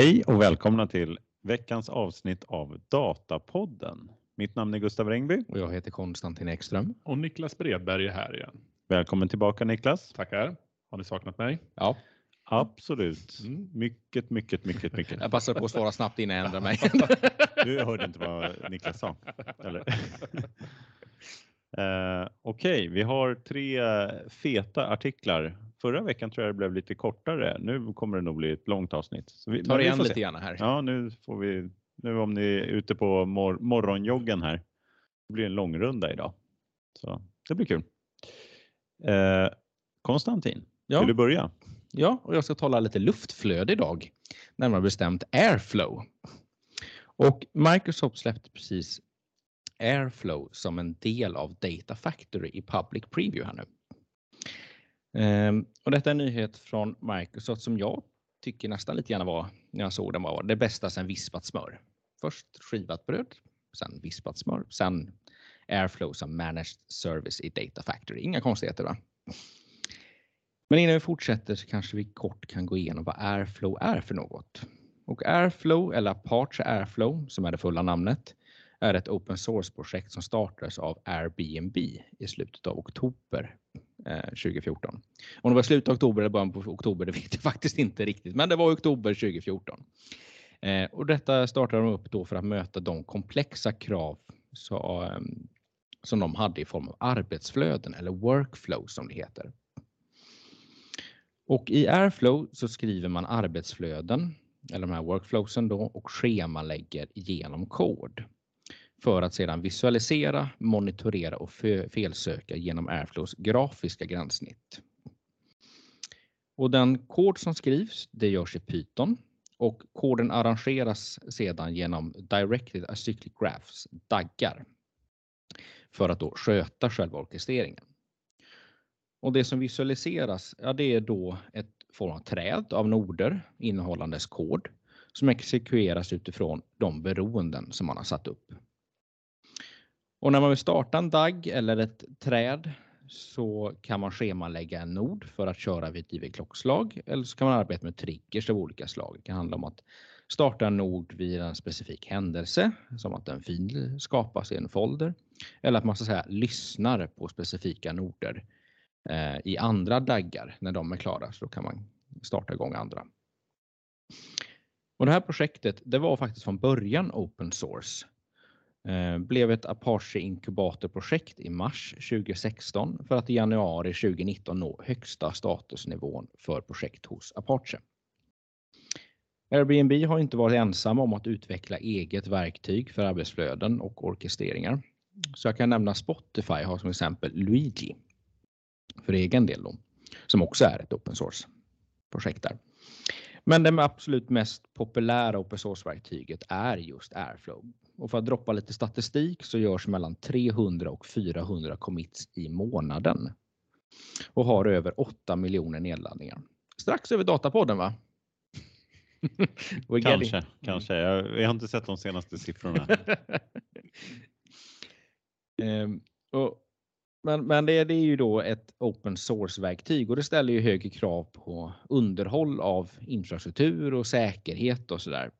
Hej och välkomna till veckans avsnitt av Datapodden. Mitt namn är Gustav Rengby. Och jag heter Konstantin Ekström. Och Niklas Bredberg är här igen. Välkommen tillbaka Niklas. Tackar. Har ni saknat mig? Ja. Absolut. Mm. Mycket, mycket, mycket, mycket. Jag passar på att svara snabbt innan jag ändrar mig. du hörde inte vad Niklas sa? Eller? Uh, Okej, okay. vi har tre feta artiklar. Förra veckan tror jag det blev lite kortare. Nu kommer det nog bli ett långt avsnitt. Så vi tar igen lite grann här. Ja, nu får vi. Nu om ni är ute på mor morgonjoggen här. Det blir en långrunda idag. Så det blir kul. Uh, Konstantin, ja. vill du börja? Ja, och jag ska tala lite luftflöde idag. Närmare bestämt airflow. Och Microsoft släppte precis Airflow som en del av Data Factory i Public Preview här nu. Ehm, och detta är en nyhet från Microsoft som jag tycker nästan lite grann var, när jag såg den, var det bästa sen vispat smör. Först skivat bröd, sen vispat smör, sen Airflow som Managed Service i Data Factory. Inga konstigheter va? Men innan vi fortsätter så kanske vi kort kan gå igenom vad Airflow är för något. Och Airflow eller Apache Airflow som är det fulla namnet är ett open source-projekt som startades av Airbnb i slutet av oktober Eh, 2014. Om det var slutet av oktober eller början på oktober, det vet jag faktiskt inte riktigt, men det var oktober 2014. Eh, och detta startade de upp då för att möta de komplexa krav så, eh, som de hade i form av arbetsflöden eller workflow som det heter. Och i Airflow så skriver man arbetsflöden eller de här workflowsen då och schemalägger genom kod för att sedan visualisera, monitorera och felsöka genom Airflows grafiska gränssnitt. Och den kod som skrivs, det görs i Python och koden arrangeras sedan genom Directed Acyclic Graphs, DAGgar, för att då sköta själva orkestreringen. Och det som visualiseras, ja, det är då ett form av träd av noder innehållandes kod som exekveras utifrån de beroenden som man har satt upp. Och när man vill starta en dagg eller ett träd så kan man schemalägga en nod för att köra vid ett givet klockslag eller så kan man arbeta med triggers av olika slag. Det kan handla om att starta en nod vid en specifik händelse som att en fil skapas i en folder eller att man så att säga lyssnar på specifika noder eh, i andra daggar när de är klara så kan man starta igång andra. Och det här projektet det var faktiskt från början open source Eh, blev ett Apache inkubatorprojekt i mars 2016 för att i januari 2019 nå högsta statusnivån för projekt hos Apache. Airbnb har inte varit ensamma om att utveckla eget verktyg för arbetsflöden och orkestreringar. Så jag kan nämna Spotify har som exempel Luigi för egen del då, som också är ett open source projekt där. Men det absolut mest populära open source-verktyget är just Airflow. Och för att droppa lite statistik så görs mellan 300 och 400 commits i månaden. Och har över 8 miljoner nedladdningar. Strax över Datapodden va? kanske, kanske. Jag, har inte sett de senaste siffrorna. um, och men, men det, det, är ju då ett open source-verktyg och det ställer ju högre krav på underhåll av infrastruktur och säkerhet och sådär.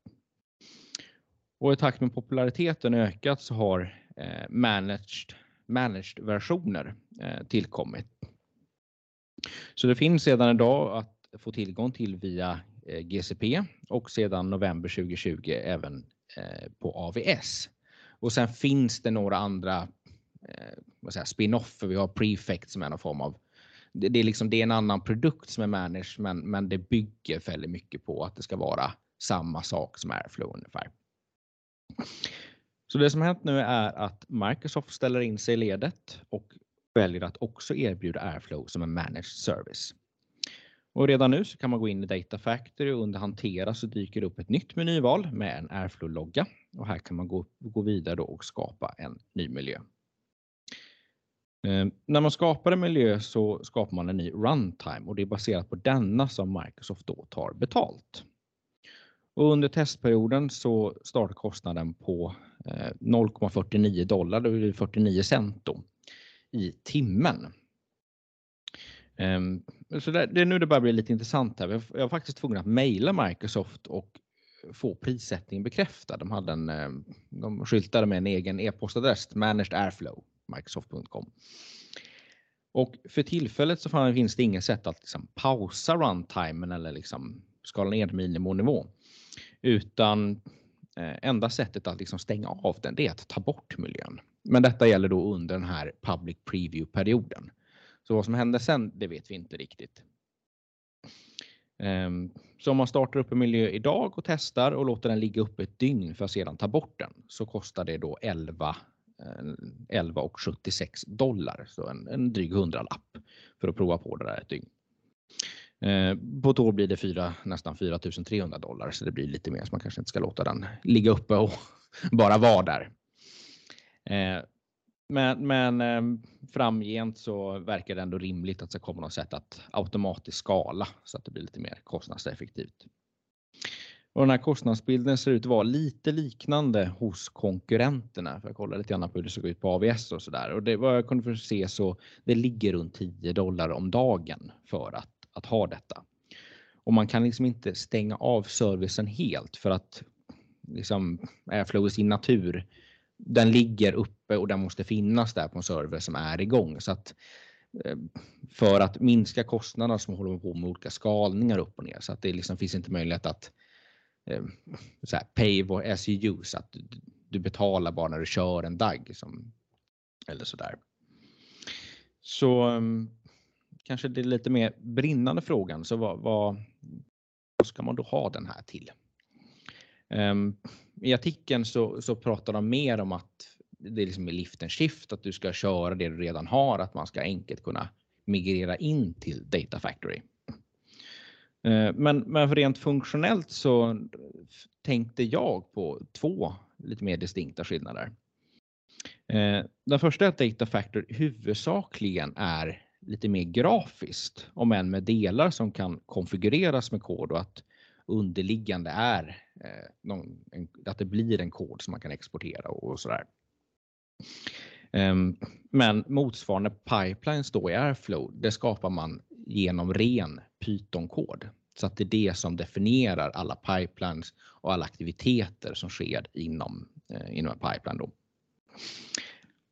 Och i takt med populariteten ökat så har eh, managed, managed versioner eh, tillkommit. Så det finns sedan idag att få tillgång till via eh, GCP och sedan november 2020 även eh, på AVS. Och sen finns det några andra eh, spin-offer. Vi har Prefect som är någon form av det, det, är liksom, det är en annan produkt som är managed men, men det bygger väldigt mycket på att det ska vara samma sak som Airflow ungefär. Så det som hänt nu är att Microsoft ställer in sig i ledet och väljer att också erbjuda Airflow som en managed service. Och redan nu så kan man gå in i Data Factory och under hantera så dyker det upp ett nytt menyval med en Airflow-logga och här kan man gå, gå vidare och skapa en ny miljö. Eh, när man skapar en miljö så skapar man en ny runtime och det är baserat på denna som Microsoft då tar betalt. Och under testperioden så startar kostnaden på eh, 0,49 dollar, det blir 49 cent då, i timmen. Ehm, så det är nu det börjar bli lite intressant här. Jag var faktiskt tvungen att mejla Microsoft och få prissättningen bekräftad. De, hade en, eh, de skyltade med en egen e-postadress, managed airflow, microsoft.com. Och för tillfället så finns det inget sätt att liksom pausa runtimen eller liksom skala ner minimonivå. Utan eh, enda sättet att liksom stänga av den det är att ta bort miljön. Men detta gäller då under den här public preview-perioden. Så vad som händer sen, det vet vi inte riktigt. Ehm, så om man startar upp en miljö idag och testar och låter den ligga uppe ett dygn för att sedan ta bort den så kostar det då 11 11,76 eh, dollar, så en, en dryg hundralapp för att prova på det där ett dygn. Eh, på ett år blir det fyra, nästan 4300 dollar så det blir lite mer så man kanske inte ska låta den ligga uppe och bara vara där. Eh, men, men eh, framgent så verkar det ändå rimligt att det kommer något sätt att automatiskt skala så att det blir lite mer kostnadseffektivt. Och den här kostnadsbilden ser ut att vara lite liknande hos konkurrenterna. För jag kollade lite grann på hur det såg ut på AVS och sådär. Och det vad jag kunde se så det ligger runt 10 dollar om dagen för att, att ha detta. Och man kan liksom inte stänga av servicen helt för att liksom Airflow i sin natur, den ligger uppe och den måste finnas där på en server som är igång. Så att eh, för att minska kostnaderna som håller på med olika skalningar upp och ner så att det liksom finns inte möjlighet att eh, så här, pay as you use, att du betalar bara när du kör en DAG som, eller sådär. Så ehm, kanske det är lite mer brinnande frågan. Så vad, vad, vad ska man då ha den här till? Um, I artikeln så, så pratar de mer om att det är liksom i lift and shift, att du ska köra det du redan har, att man ska enkelt kunna migrera in till Data Factory. Ehm, men, men rent funktionellt så tänkte jag på två lite mer distinkta skillnader. Ehm, den första är att Data Factory huvudsakligen är lite mer grafiskt, om än med delar som kan konfigureras med kod och att underliggande är eh, att det blir en kod som man kan exportera och sådär. Um, men motsvarande pipelines då i Airflow, det skapar man genom ren Python-kod. Så att det är det som definierar alla pipelines och alla aktiviteter som sker inom, eh, inom en pipeline. Då.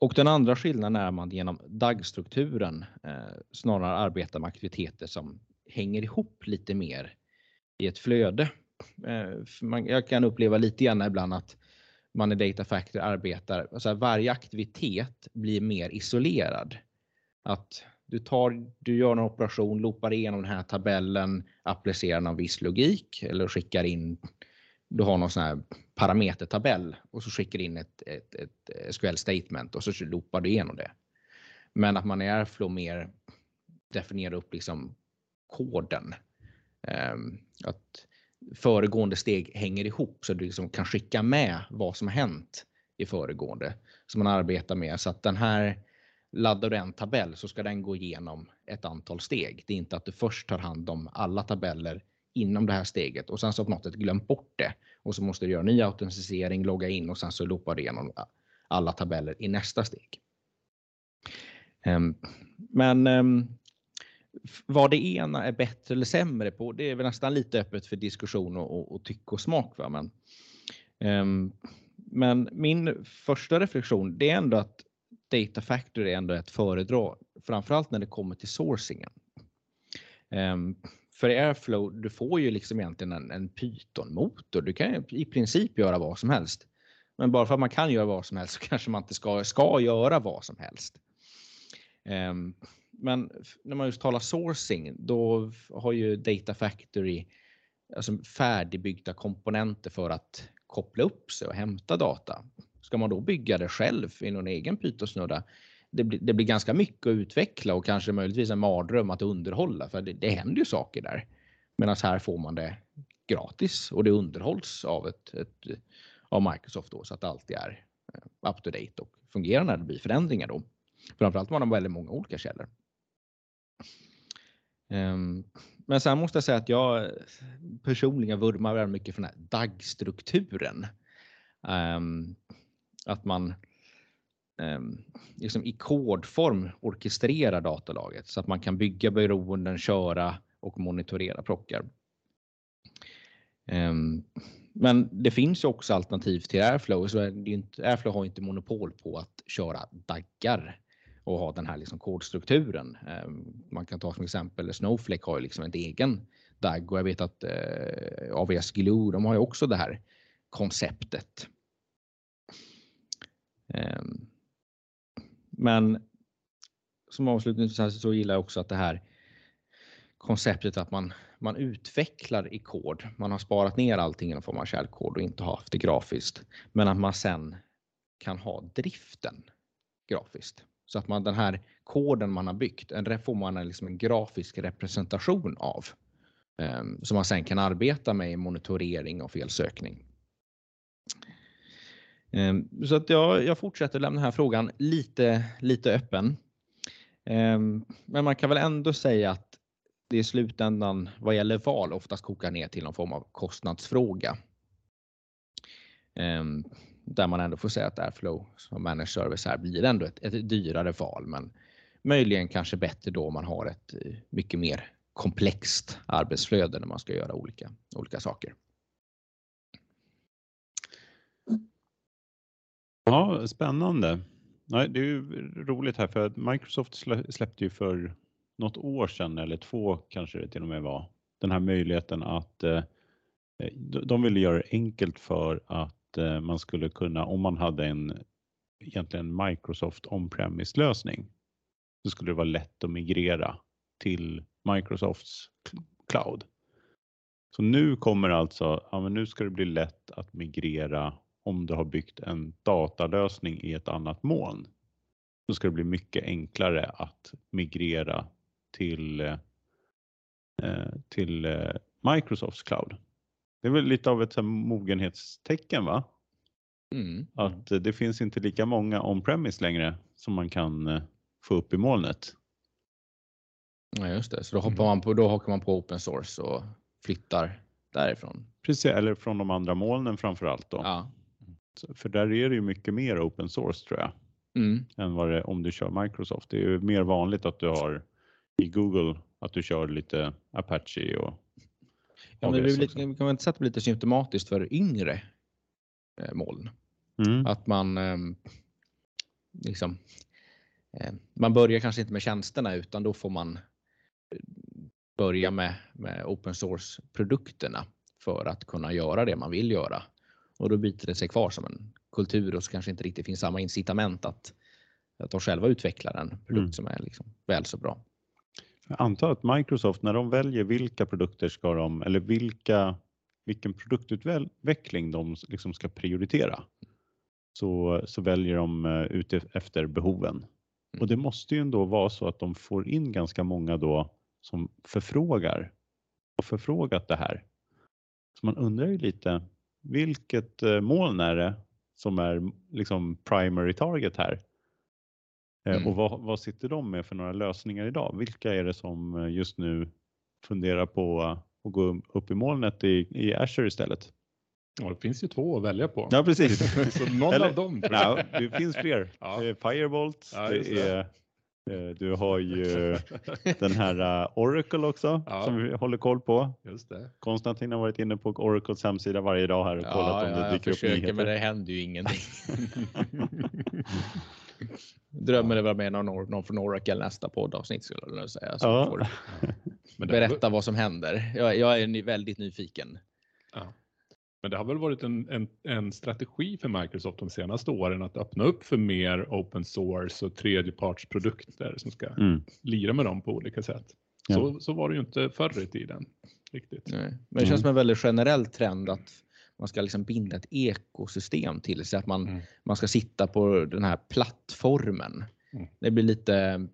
Och den andra skillnaden är att man genom dagstrukturen eh, snarare arbetar med aktiviteter som hänger ihop lite mer i ett flöde. Eh, man, jag kan uppleva lite grann ibland att man i Data Factory arbetar, alltså varje aktivitet blir mer isolerad. Att du, tar, du gör en operation, loopar igenom den här tabellen, applicerar någon viss logik eller skickar in, du har någon sån här parametertabell och så skickar in ett, ett, ett eh, SQL statement och så loopar du igenom det. Men att man i Airflow mer definierar upp liksom koden. Ehm, att föregående steg hänger ihop så du liksom kan skicka med vad som har hänt i föregående som man arbetar med så att den här laddar du en tabell så ska den gå igenom ett antal steg. Det är inte att du först tar hand om alla tabeller inom det här steget och sen så på något sätt glömt bort det och så måste du göra ny autentisering, logga in och sen så loopar du igenom alla tabeller i nästa steg. Ehm, men ehm, vad det ena är bättre eller sämre på, det är väl nästan lite öppet för diskussion och, och tycke och smak. Va? Men, um, men min första reflektion det är ändå att Data Factory är ändå ett föredrag, framförallt när det kommer till sourcingen. Um, för Airflow, du får ju liksom egentligen en, en Python-motor. Du kan i princip göra vad som helst. Men bara för att man kan göra vad som helst så kanske man inte ska, ska göra vad som helst. Um, men när man just talar sourcing, då har ju Data Factory alltså färdigbyggda komponenter för att koppla upp sig och hämta data. Ska man då bygga det själv i någon egen Python-snurra, det blir, det blir ganska mycket att utveckla och kanske möjligtvis en mardröm att underhålla för det, det händer ju saker där. Medan här får man det gratis och det underhålls av, ett, ett, av Microsoft då så att det alltid är eh, up to date och fungerar när det blir förändringar då. Framförallt om man har väldigt många olika källor. Ehm, men sen måste jag säga att jag eh, personligen vurmar väldigt mycket för den här DAG-strukturen. Ehm, att man eh, liksom i kodform orkestrera datalaget så att man kan bygga beroenden, köra och monitorera prockar. Ehm, men det finns ju också alternativ till Airflow. Så är inte, Airflow har inte monopol på att köra daggar och ha den här liksom kodstrukturen. Eh, man kan ta som exempel Snowflake har ju liksom en egen DAG och jag vet att eh, AVS Glue, de har ju också det här konceptet. Ehm, men som avslutning så gillar jag också att det här konceptet att man, man utvecklar i kod. Man har sparat ner allting i någon form av källkod och inte haft det grafiskt. Men att man sen kan ha driften grafiskt. Så att man den här koden man har byggt, en får man liksom en grafisk representation av. Um, som man sen kan arbeta med i monitorering och felsökning. Ehm, så att jag, jag fortsätter lämna den här frågan lite, lite öppen. Ehm, men man kan väl ändå säga att det i slutändan vad gäller val oftast kokar ner till någon form av kostnadsfråga. Ehm, där man ändå får säga att Airflow som managed service här blir ändå ett, ett dyrare val, men möjligen kanske bättre då om man har ett eh, mycket mer komplext arbetsflöde när man ska göra olika, olika saker. Ja, spännande. Nej, det är ju roligt här för att Microsoft släppte ju för något år sedan eller två kanske det till och med var, den här möjligheten att eh, de ville göra det enkelt för att eh, man skulle kunna, om man hade en egentligen Microsoft on-premise lösning, så skulle det vara lätt att migrera till Microsofts cloud. Så nu kommer alltså, ja men nu ska det bli lätt att migrera om du har byggt en datalösning i ett annat moln. Så ska det bli mycket enklare att migrera till, eh, till eh, Microsofts cloud. Det är väl lite av ett mogenhetstecken va? Mm. Att det finns inte lika många on-premise längre som man kan eh, få upp i molnet. Ja just det, så då, hoppar mm. man på, då hakar man på open source och flyttar därifrån. Precis, eller från de andra molnen framför allt då. Ja. För där är det ju mycket mer open source tror jag. Mm. Än vad det om du kör Microsoft. Det är ju mer vanligt att du har i Google att du kör lite Apache och Ja, men det lite, kan man inte säga att det blir lite symptomatiskt för yngre eh, moln? Mm. Att man eh, liksom eh, man börjar kanske inte med tjänsterna utan då får man eh, börja med, med open source produkterna för att kunna göra det man vill göra. Och då biter det sig kvar som en kultur och så kanske inte riktigt finns samma incitament att, att de själva utvecklar en produkt mm. som är liksom väl så bra. Jag antar att Microsoft när de väljer vilka produkter ska de eller vilka vilken produktutveckling de liksom ska prioritera så, så väljer de eh, ut efter behoven. Och det måste ju ändå vara så att de får in ganska många då som förfrågar och förfrågat det här. Så man undrar ju lite vilket eh, moln är det som är liksom primary target här? Eh, mm. Och vad, vad, sitter de med för några lösningar idag? Vilka är det som eh, just nu funderar på att gå upp i molnet i, i Azure istället? Ja, det finns ju två att välja på. Ja, precis. Så någon Eller, av dem. Ja, det finns fler. Ja. Firebolt, ja, det är, eh, du har ju den här Oracle också ja. som vi håller koll på. Just det. Konstantin har varit inne på Oracles hemsida varje dag här och kollat om det dyker upp nyheter. Jag försöker men det händer ju ingenting. Drömmer det vara med någon, någon från Oracle nästa poddavsnitt skulle jag säga. Så ja. får berätta vad som händer. Jag, jag är väldigt nyfiken. Men det har väl varit en, en, en, strategi för Microsoft de senaste åren att öppna upp för mer open source och tredjepartsprodukter som ska mm. lira med dem på olika sätt. Ja. Så, så var det ju inte förr i tiden. Riktigt. Nej. Men det känns mm. som en väldigt generell trend att man ska liksom binda ett ekosystem till sig, att man, mm. man ska sitta på den här plattformen. Mm. Det blir lite,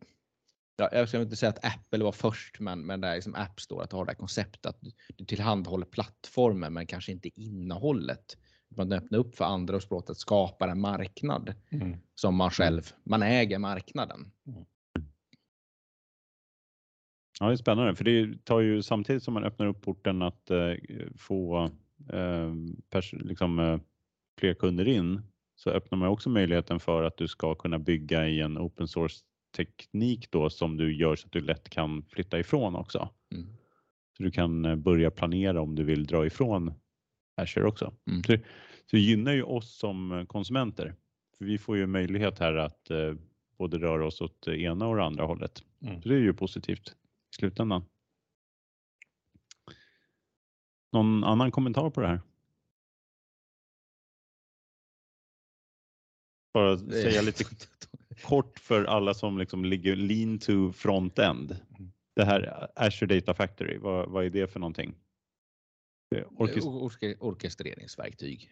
ja, jag ska inte säga att Apple var först, men, men där liksom App Store, att ha det här konceptet att du tillhandahåller plattformen men kanske inte innehållet. Man öppnar upp för andra och språk att skapa en marknad mm. som man själv, man äger marknaden. Mm. Ja, det är spännande för det tar ju samtidigt som man öppnar upp porten att eh, få eh, liksom, eh, fler kunder in så öppnar man också möjligheten för att du ska kunna bygga i en open source teknik då som du gör så att du lätt kan flytta ifrån också. Mm. Så du kan eh, börja planera om du vill dra ifrån Azure också. Mm. Så, så det gynnar ju oss som konsumenter. För vi får ju möjlighet här att eh, både röra oss åt det ena och det andra hållet. Mm. Så det är ju positivt i slutändan. Någon annan kommentar på det här? Bara säga lite kort för alla som liksom ligger lean to front-end. Det här Azure Data Factory, vad, vad är det för någonting? Orkest Orke orkestreringsverktyg.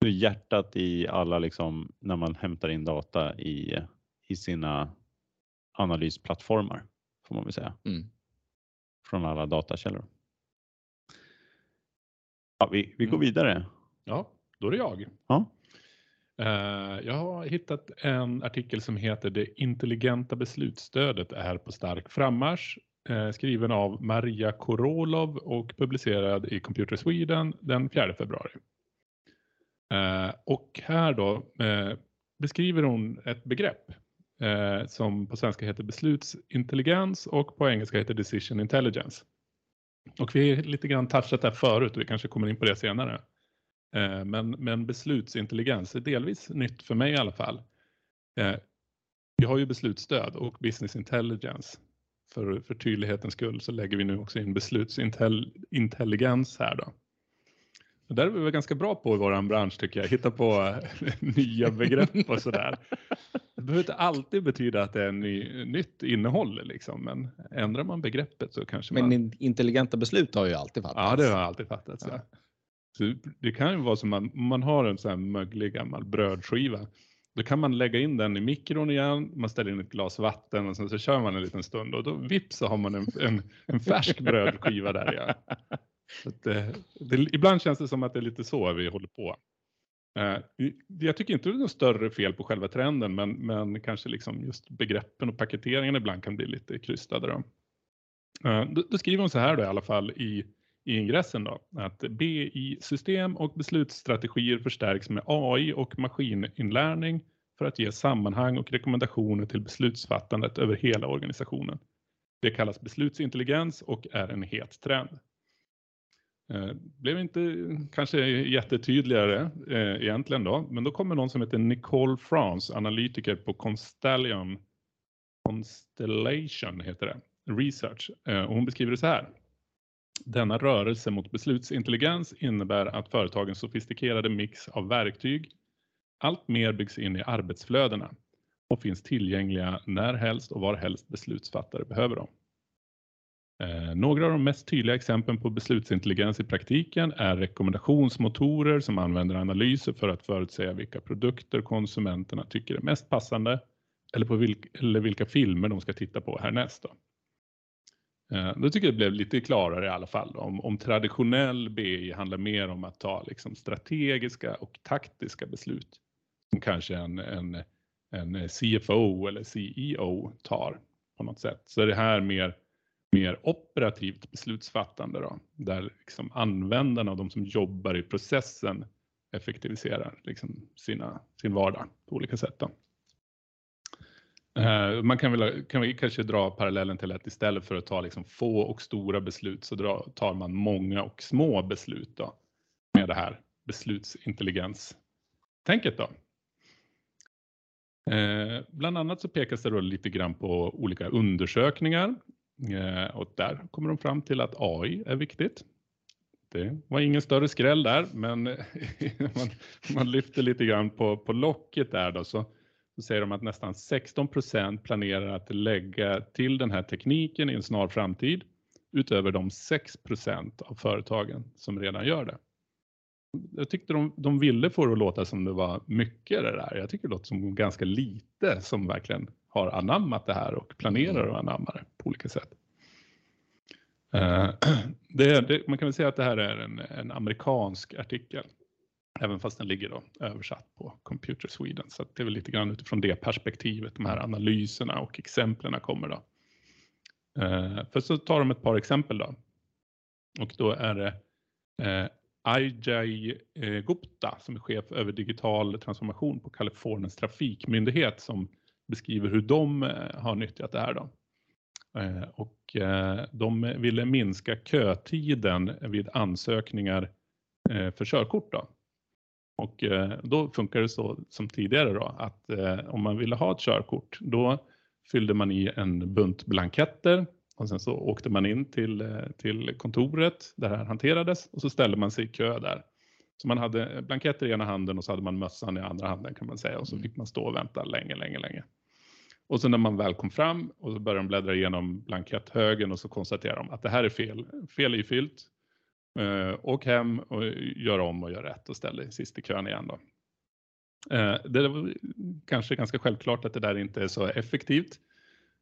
Det är hjärtat i alla liksom när man hämtar in data i, i sina analysplattformar får man väl säga. Mm. Från alla datakällor. Ja, vi, vi går mm. vidare. Ja, då är det jag. Ja. Eh, jag har hittat en artikel som heter Det intelligenta beslutsstödet är på stark frammarsch. Eh, skriven av Maria Korolov och publicerad i Computer Sweden den 4 februari. Eh, och här då beskriver hon ett begrepp som på svenska heter beslutsintelligens och på engelska heter decision intelligence. Och vi har lite grann touchat det förut och vi kanske kommer in på det senare. Eh, men, men beslutsintelligens är delvis nytt för mig i alla fall. Eh, vi har ju beslutsstöd och business intelligence. För, för tydlighetens skull så lägger vi nu också in beslutsintelligens här då. Och där är vi väl ganska bra på i vår bransch tycker jag, hitta på nya begrepp och sådär. Det behöver inte alltid betyda att det är ny, nytt innehåll liksom, men ändrar man begreppet så kanske men man... Men intelligenta beslut har ju alltid fattats. Ja, det har alltid fattats. Ja. Ja. Så det kan ju vara som man, man har en sån här möglig gammal brödskiva. Då kan man lägga in den i mikron igen, man ställer in ett glas vatten och sen så kör man en liten stund och då vips så har man en, en, en färsk brödskiva där igen. Det, eh, det, ibland känns det som att det är lite så vi håller på. Eh, jag tycker inte det är något större fel på själva trenden men, men kanske liksom just begreppen och paketeringen ibland kan bli lite krystade. Då. Eh, då, då skriver hon så här då i alla fall i i ingressen då, att BI-system och beslutsstrategier förstärks med AI och maskininlärning för att ge sammanhang och rekommendationer till beslutsfattandet över hela organisationen. Det kallas beslutsintelligens och är en het trend. Eh, blev inte kanske jättetydligare eh, egentligen då, men då kommer någon som heter Nicole France, analytiker på Constellium, Constellation heter det, Research. Eh, och hon beskriver det så här. Denna rörelse mot beslutsintelligens innebär att företagens sofistikerade mix av verktyg allt mer byggs in i arbetsflödena och finns tillgängliga närhelst och varhelst beslutsfattare behöver dem. Eh, några av de mest tydliga exemplen på beslutsintelligens i praktiken är rekommendationsmotorer som använder analyser för att förutsäga vilka produkter konsumenterna tycker är mest passande eller, på vilka, eller vilka filmer de ska titta på härnäst. Då. Eh, då tycker jag det blev lite klarare i alla fall om, om traditionell BI handlar mer om att ta liksom strategiska och taktiska beslut som kanske en, en, en CFO eller CEO tar på något sätt. Så är det här mer, mer operativt beslutsfattande då, där liksom användarna och de som jobbar i processen effektiviserar liksom sina, sin vardag på olika sätt. Då. Eh, man kan väl kan kanske dra parallellen till att istället för att ta liksom få och stora beslut så dra, tar man många och små beslut då, med det här beslutsintelligens-tänket. Då. Eh, bland annat så pekas det då lite grann på olika undersökningar eh, och där kommer de fram till att AI är viktigt. Det var ingen större skräll där, men man, man lyfter lite grann på, på locket där då så så säger de att nästan 16 procent planerar att lägga till den här tekniken i en snar framtid utöver de 6 procent av företagen som redan gör det. Jag tyckte de, de ville få det att låta som det var mycket det där. Jag tycker det låter som ganska lite som verkligen har anammat det här och planerar att anamma det på olika sätt. Uh, det, det, man kan väl säga att det här är en, en amerikansk artikel. Även fast den ligger då översatt på Computer Sweden. Så det är väl lite grann utifrån det perspektivet de här analyserna och exemplen kommer då. Eh, för så tar de ett par exempel då. Och då är det eh, Ajay eh, Gupta som är chef över digital transformation på Kaliforniens trafikmyndighet som beskriver hur de eh, har nyttjat det här då. Eh, och eh, de ville minska kötiden vid ansökningar eh, för körkort. Då. Och eh, då funkar det så som tidigare då att eh, om man ville ha ett körkort då fyllde man i en bunt blanketter och sen så åkte man in till, eh, till kontoret där det här hanterades och så ställde man sig i kö där. Så man hade blanketter i ena handen och så hade man mössan i andra handen kan man säga och så mm. fick man stå och vänta länge, länge, länge. Och så när man väl kom fram och så började de bläddra igenom blanketthögen och så konstaterade de att det här är fel, fel ifyllt. Uh, åk hem och gör om och gör rätt och ställ dig sist i kön igen då. Eh, det var kanske ganska självklart att det där inte är så effektivt.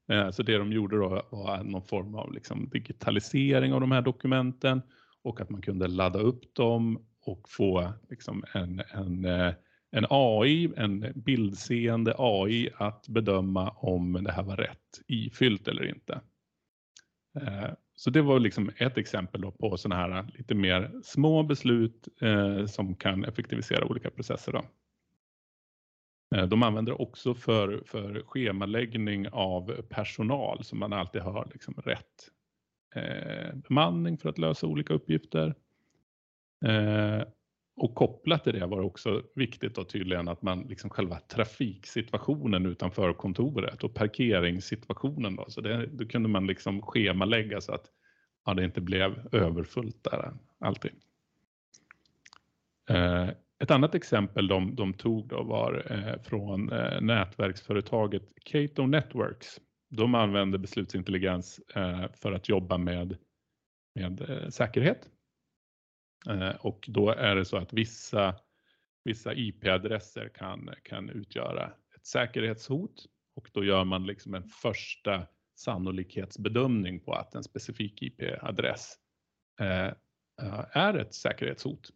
Eh, så det de gjorde då var någon form av liksom digitalisering av de här dokumenten och att man kunde ladda upp dem och få liksom en, en, en AI, en bildseende AI att bedöma om det här var rätt ifyllt eller inte. Så det var liksom ett exempel på sådana här lite mer små beslut eh, som kan effektivisera olika processer. Då. Eh, de använder också för, för schemaläggning av personal så man alltid har liksom rätt eh, bemanning för att lösa olika uppgifter. Eh, och kopplat till det var det också viktigt då tydligen att man liksom själva trafiksituationen utanför kontoret och parkeringssituationen då, så det, då kunde man liksom schemalägga så att ja, det inte blev överfullt där alltid. Eh, ett annat exempel de, de tog då var eh, från eh, nätverksföretaget Cato Networks. De använder beslutsintelligens eh, för att jobba med, med eh, säkerhet Eh, och då är det så att vissa, vissa IP-adresser kan, kan utgöra ett säkerhetshot och då gör man liksom en första sannolikhetsbedömning på att en specifik IP-adress eh, eh, är ett säkerhetshot.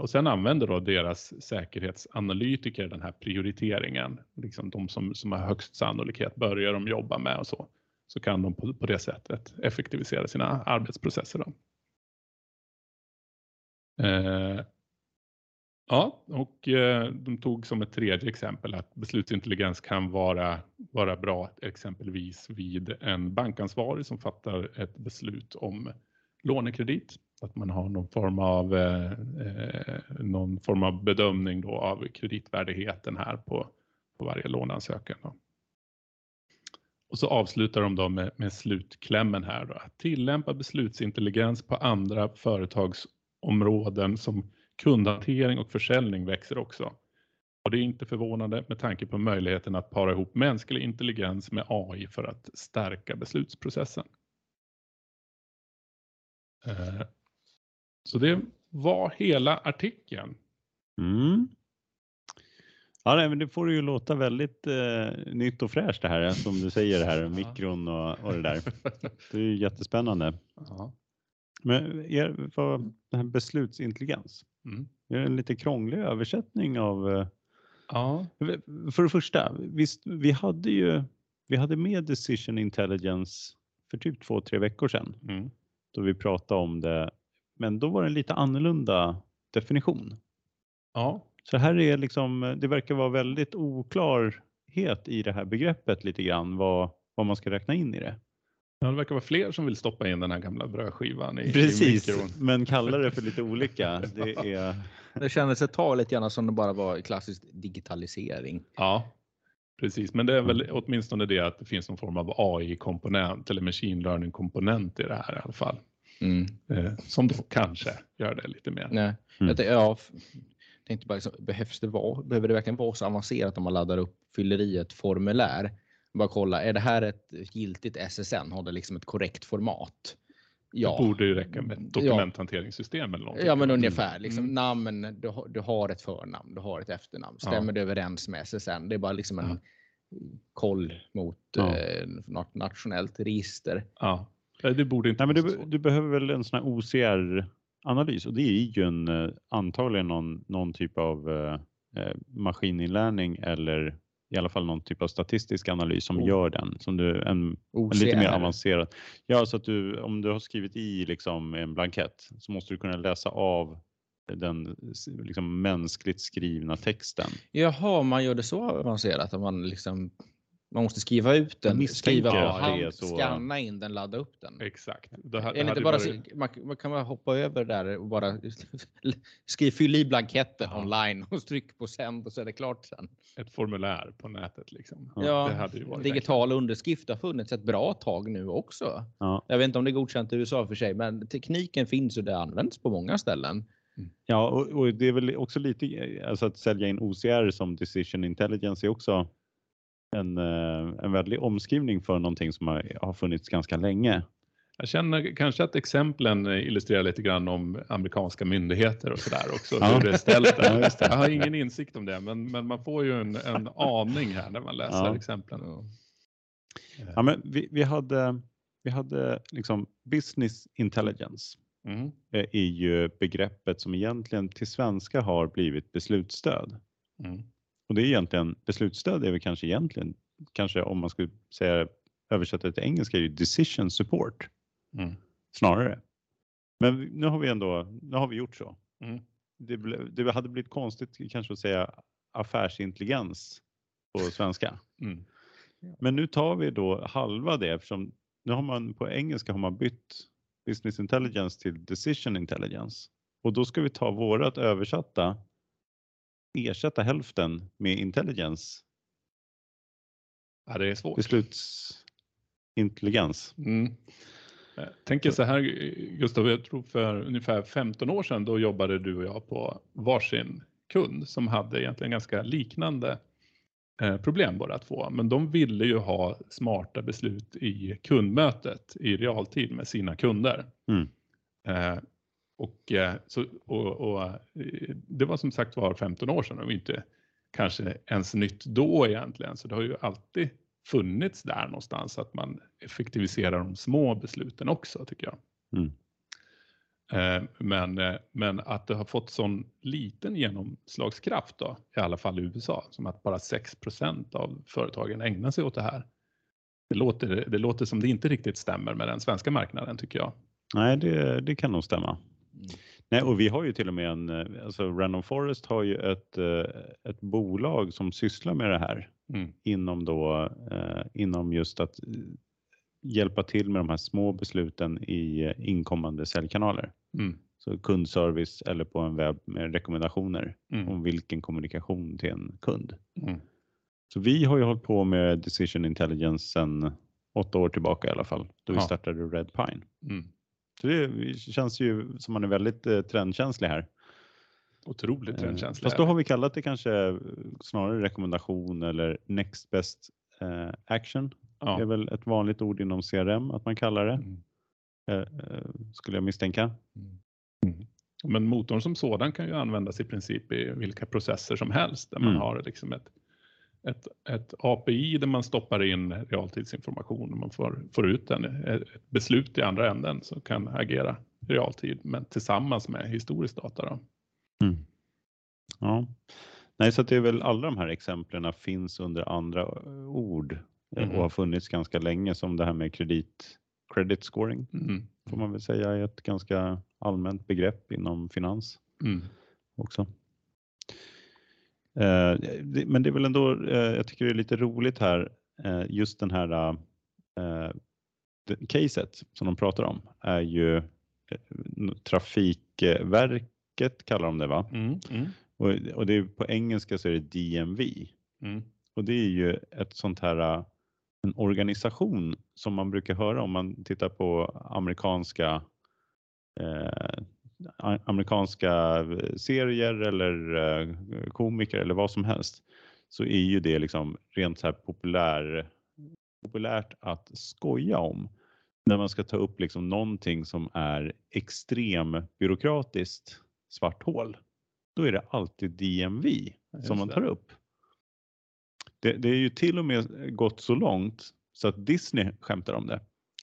Och sen använder då deras säkerhetsanalytiker den här prioriteringen, liksom de som, som har högst sannolikhet börjar de jobba med och så. Så kan de på, på det sättet effektivisera sina arbetsprocesser. Då. Eh, ja, och eh, de tog som ett tredje exempel att beslutsintelligens kan vara, vara bra exempelvis vid en bankansvarig som fattar ett beslut om lånekredit. Att man har någon form av, eh, eh någon form av bedömning då av kreditvärdigheten här på, på varje låneansökan. Då. Och så avslutar de då med, med slutklämmen här då, att tillämpa beslutsintelligens på andra företags områden som kundhantering och försäljning växer också. Och det är inte förvånande med tanke på möjligheten att para ihop mänsklig intelligens med AI för att stärka beslutsprocessen. Eh, så det var hela artikeln. Mm. Ja, nej, men det får ju låta väldigt eh, nytt och fräscht det här som du säger här, mikron och, och det där. Det är jättespännande. Ja. Men er, vad, det här beslutsintelligens, mm. är det en lite krånglig översättning av... Eh, ja. För det första, visst, vi hade ju vi hade med Decision Intelligence för typ två, tre veckor sedan mm. då vi pratade om det. Men då var det en lite annorlunda definition. Ja. Så här är liksom, det verkar vara väldigt oklarhet i det här begreppet lite grann vad, vad man ska räkna in i det. Ja, det verkar vara fler som vill stoppa in den här gamla brödskivan i, Precis, i men kallar det för lite olika. Det, är... det kändes ett tag lite grann som det bara var klassisk digitalisering. Ja, precis. Men det är väl åtminstone det att det finns någon form av AI-komponent eller machine learning-komponent i det här i alla fall. Mm. Eh, som då kanske gör det lite mer. Nej. Mm. Jag, ja, tänkte bara, liksom, behövs det vara, behöver det verkligen vara så avancerat om man laddar upp, fyller i ett formulär? Bara kolla, är det här ett giltigt SSN? Har det liksom ett korrekt format? Ja. Det borde ju räcka med ett dokumenthanteringssystem eller något. Ja, men ungefär. Liksom, mm. Namn, du, har, du har ett förnamn, du har ett efternamn. Stämmer ja. det överens med SSN? Det är bara liksom en ja. koll mot ja. eh, något nationellt register. Ja, det borde inte Nej, men du, du behöver väl en sån här OCR-analys och det är ju en, eh, antagligen någon, någon typ av eh, eh maskininlärning eller i alla fall någon typ av statistisk analys som oh. gör den. Som du, en, en lite mer avancerad. Ja, så att du, om du har skrivit i liksom en blankett så måste du kunna läsa av den liksom mänskligt skrivna texten. Jaha, man gör det så avancerat att man liksom Man måste skriva ut den, skriva på hand, så... scanna in den, ladda upp den. Exakt. Det, det inte bara, varit... man, man, kan bara hoppa över där och bara skriv, fyll i blanketten ja. online och tryck på sänd och så är det klart sen. Ett formulär på nätet liksom. Ja, digital underskrift har funnits ett bra tag nu också. Ja. Jag vet inte om det är godkänt i USA för sig, men tekniken finns och det används på många ställen. Mm. Ja, och, och, det är väl också lite alltså att sälja in OCR som decision intelligence är också en, eh, en väldig omskrivning för någonting som har, har funnits ganska länge. Jag känner kanske att exemplen illustrerar lite grann om amerikanska myndigheter och sådär också. Ja. Hur det är ställt där. Ja, jag har ingen insikt om det, men, men man får ju en, en aning här när man läser ja. exemplen. Ja, men vi, vi hade, vi hade liksom business intelligence. Mm. är ju begreppet som egentligen till svenska har blivit beslutsstöd. Mm. Och det är egentligen beslutsstöd är väl kanske egentligen, kanske om man skulle säga översätta det till engelska, är ju decision support mm. snarare. Men nu har vi ändå, nu har vi gjort så. Mm. Det, det, hade blivit konstigt kanske att säga affärsintelligens på svenska. Mm. Men nu tar vi då halva det eftersom nu har man på engelska har man bytt business intelligence till decision intelligence och då ska vi ta vårat översatta ersätta hälften med intelligence. Ja, det är svårt. Beslutsintelligens. Mm. Jag tänker så här Gustav, jag tror för ungefär 15 år sedan då jobbade du och jag på varsin kund som hade egentligen ganska liknande eh, problem båda två. Men de ville ju ha smarta beslut i kundmötet i realtid med sina kunder. Mm. Och, eh, så, och, och, eh, det var som sagt var 15 år sedan och inte kanske ens nytt då egentligen. Så det har ju alltid funnits där någonstans att man effektiviserar de små besluten också tycker jag. Mm. Eh, men, men att det har fått sån liten genomslagskraft då, i alla fall i USA, som att bara 6% av företagen ägnar sig åt det här. Det låter, det låter som det inte riktigt stämmer med den svenska marknaden tycker jag. Nej, det, det kan nog stämma. Mm. Nej, och vi har ju till och med en, eh, alltså Random Forest har ju ett, eh, ett bolag som sysslar med det här mm. inom då, eh, inom just att hjälpa till med de här små besluten i inkommande säljkanaler. Mm. Så kundservice eller på en webb med rekommendationer mm. om vilken kommunikation till en kund. Mm. Så vi har ju hållit på med decision intelligence sedan åtta år tillbaka i alla fall, då vi startade Red Pine. Det känns ju som man är väldigt eh, trendkänslig här. Otroligt eh, trendkänslig. Fast då har vi kallat det kanske snarare rekommendation eller next best eh, action. Ja. Det är väl ett vanligt ord inom CRM att man kallar det. Mm. skulle jag misstänka. Mm. Mm. Men motorn som sådan kan ju användas i princip i vilka processer som helst där man mm. har liksom ett ett, ett API där man stoppar in realtidsinformation och man får, får ut en, ett beslut i andra änden som kan agera i realtid men tillsammans med historisk data. Mm. Ja, Nej, så det är väl alla de här exemplen finns under andra ord mm. och har funnits ganska länge som det här med kredit, credit scoring mm. får man väl säga är ett ganska allmänt begrepp inom finans mm. också. Eh, men det är väl ändå, eh, jag tycker det är lite roligt här, eh, just den här caset som de pratar om är ju Trafikverket kallar de det va? Mm, mm. Och, och, det är på engelska så är det DMV. Mm. Och det är ju ett sånt här en organisation som man brukar höra om man tittar på amerikanska eh, amerikanska serier eller eh, komiker eller vad som helst så är ju det liksom rent så här populär, populärt att skoja om. När man ska ta upp liksom någonting som är extrem byråkratiskt svart hål. Då är det alltid DMV som man tar upp. Det, det är ju till och med gått så långt så att Disney skämtar om det.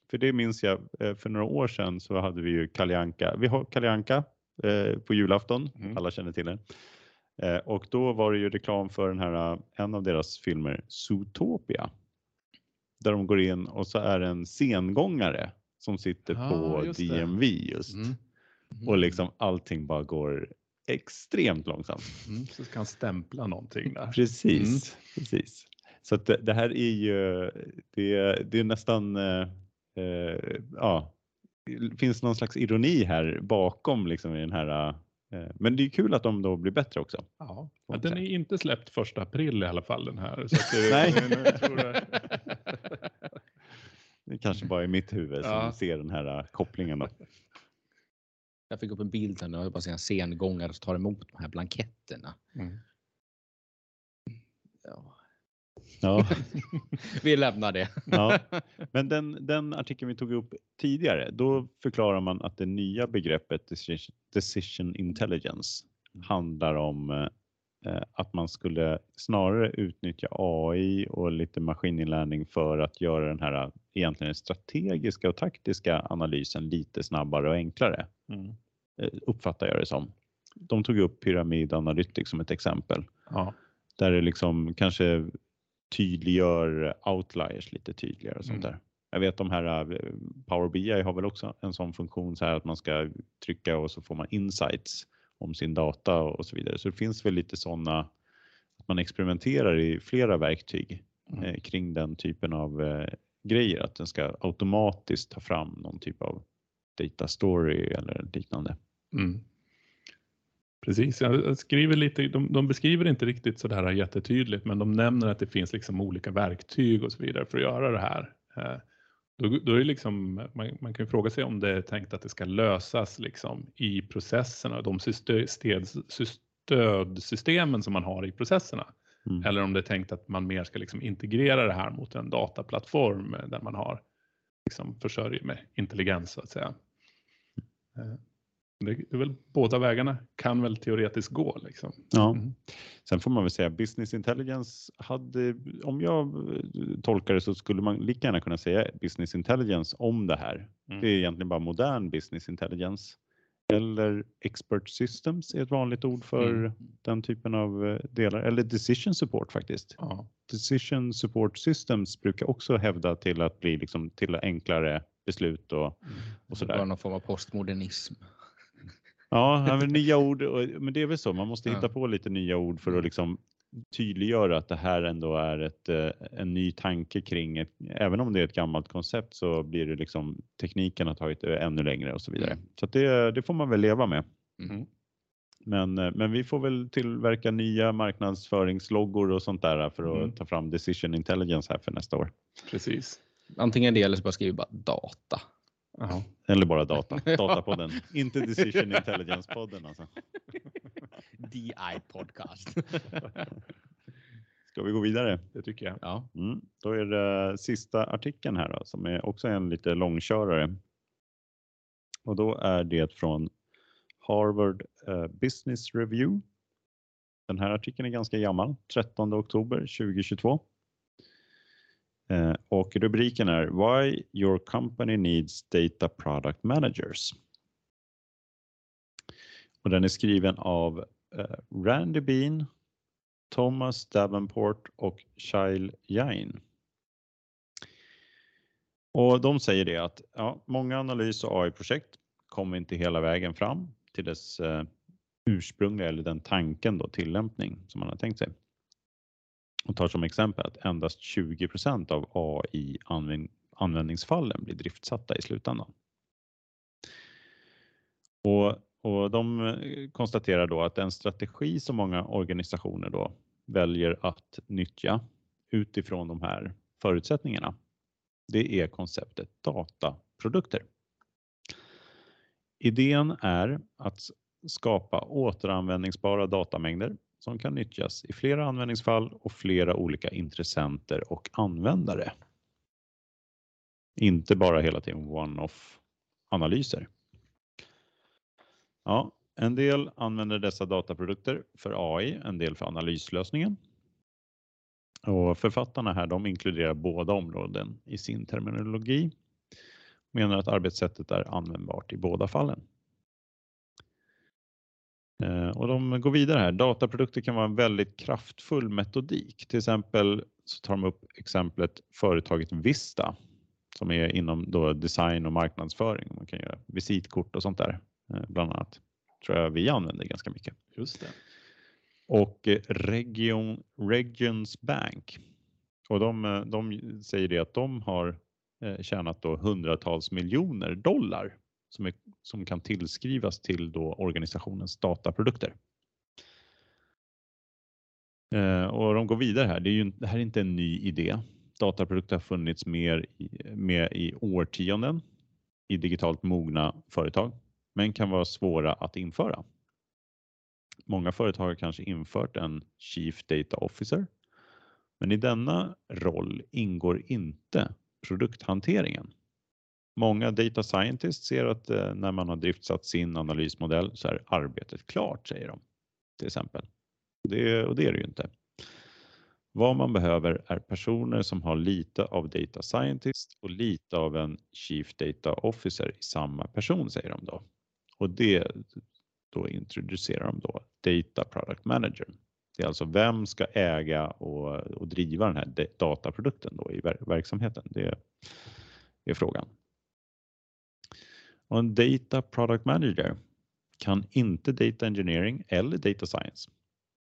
För det minns jag eh, för några år sedan så hade vi ju Kalianka. Vi har Kalianka eh, på julafton. Mm. Alla känner till den. Eh, och då var det ju reklam för den här, en av deras filmer, Zootopia. Där de går in och så är det en sengångare som sitter ah, på just DMV just. Mm. Mm. Och liksom allting bara går extremt långsamt. Mm, så kan stämpla någonting där. Precis, mm. precis. Så det, det här är ju, det, det är nästan, eh, eh, ja, det finns någon slags ironi här bakom liksom i den här eh, men det är kul att de då blir bättre också. Ja, den är inte släppt första april i alla fall den här. Så det, Nej. Det... det kanske bara är mitt huvud som ja. ser den här uh, kopplingen. Då. Jag fick upp en bild här nu, jag bara se en sengångare som tar emot de här blanketterna. Mm. Ja. Ja. vi lämnar det. ja. Men den, den artikeln vi tog upp tidigare, då förklarar man att det nya begreppet decision intelligence handlar om eh, att man skulle snarare utnyttja AI och lite maskininlärning för att göra den här egentligen strategiska och taktiska analysen lite snabbare och enklare. Mm. Eh, uppfattar jag det som. De tog upp Pyramid Analytics som ett exempel. Ja. Där det liksom kanske tydliggör outliers lite tydligare och sånt mm. där. Jag vet de här eh, Power BI har väl också en sån funktion så här att man ska trycka och så får man insights om sin data och så vidare. Så det finns väl lite sådana att man experimenterar i flera verktyg mm. eh, kring den typen av eh, grejer, att den ska automatiskt ta fram någon typ av data story eller liknande. Mm. Precis, jag skriver lite, de, de, beskriver inte riktigt så där jättetydligt, men de nämner att det finns liksom olika verktyg och så vidare för att göra det här. Eh, då, då är liksom, man, man, kan ju fråga sig om det är tänkt att det ska lösas liksom i processerna, de stödsystemen som man har i processerna. Mm. Eller om det är tänkt att man mer ska liksom integrera det här mot en dataplattform där man har liksom försörjer med intelligens så att säga. Eh, det är väl båda vägarna kan väl teoretiskt gå. Liksom. Ja. Mm. Sen får man väl säga business intelligence hade, om jag tolkar det så skulle man lika gärna kunna säga business intelligence om det här. Mm. Det är egentligen bara modern business intelligence. Eller expert systems är ett vanligt ord för mm. den typen av eh, delar. Eller decision support faktiskt. Ja. Decision support systems brukar också hävda till att bli liksom till enklare beslut och, mm. och sådär. Bara någon form av postmodernism. Ja, nya ord, men det är väl så. Man måste hitta på lite nya ord för att liksom tydliggöra att det här ändå är ett, eh, en ny tanke kring ett, även om det är ett gammalt koncept så blir det liksom tekniken har tagit det ännu längre och så vidare. Mm. Så det, det får man väl leva med. Mm. Men, eh, men vi får väl tillverka nya marknadsföringsloggor och sånt där för att mm. ta fram decision intelligence här för nästa år. Precis. Antingen det eller så bara skriver bara data. Aha. Eller bara data. Datapodden. Inte Decision Intelligence-podden alltså. DI Podcast. Ska vi gå vidare? Det tycker jag. Ja. Mm. Då är det sista artikeln här då, som är också en lite långkörare. Och då är det från Harvard uh, Business Review. Den här artikeln är ganska gammal, 13 oktober 2022. Eh, och rubriken är Why your company needs data product managers. Och den är skriven av eh, Randy Bean, Thomas Davenport och Shail Jain. Och de säger det att ja, många analys och AI-projekt kommer inte hela vägen fram till dess eh, ursprungliga eller den tanken då tillämpning som man har tänkt sig och tar som exempel att endast 20% av AI användningsfallen blir driftsatta i slutändan. Och, och de eh, konstaterar då att den strategi som många organisationer då väljer att nyttja utifrån de här förutsättningarna, det är konceptet dataprodukter. Idén är att skapa återanvändningsbara datamängder som kan nyttjas i flera användningsfall och flera olika intressenter och användare. Inte bara hela tiden one-off analyser. Ja, en del använder dessa dataprodukter för AI, en del för analyslösningen. Och författarna här de inkluderar båda områden i sin terminologi. Menar att arbetssättet är användbart i båda fallen. Eh, och de går vidare här. Dataprodukter kan vara en väldigt kraftfull metodik. Till exempel så tar de upp exemplet företaget Vista som är inom då design och marknadsföring. Man kan göra visitkort och sånt där eh, bland annat. tror jag vi använder ganska mycket. Just det. Och eh, Region, Regions Bank Och de, de säger det att de har tjänat då hundratals miljoner dollar som, är, som kan tillskrivas till då organisationens dataprodukter. Eh, och de går vidare här. Det, är ju, det här är inte en ny idé. Dataprodukter har funnits mer i, med i årtionden i digitalt mogna företag, men kan vara svåra att införa. Många företag har kanske infört en Chief Data Officer, men i denna roll ingår inte produkthanteringen. Många data scientists ser att eh, när man har driftsatt sin analysmodell så är arbetet klart, säger de till exempel. Det, och det är det ju inte. Vad man behöver är personer som har lite av data scientist och lite av en chief data officer i samma person säger de då. Och det då introducerar de då data product manager. Det är alltså vem ska äga och, och driva den här dataprodukten då i verksamheten. Det är frågan. Och en data product manager kan inte data engineering eller data science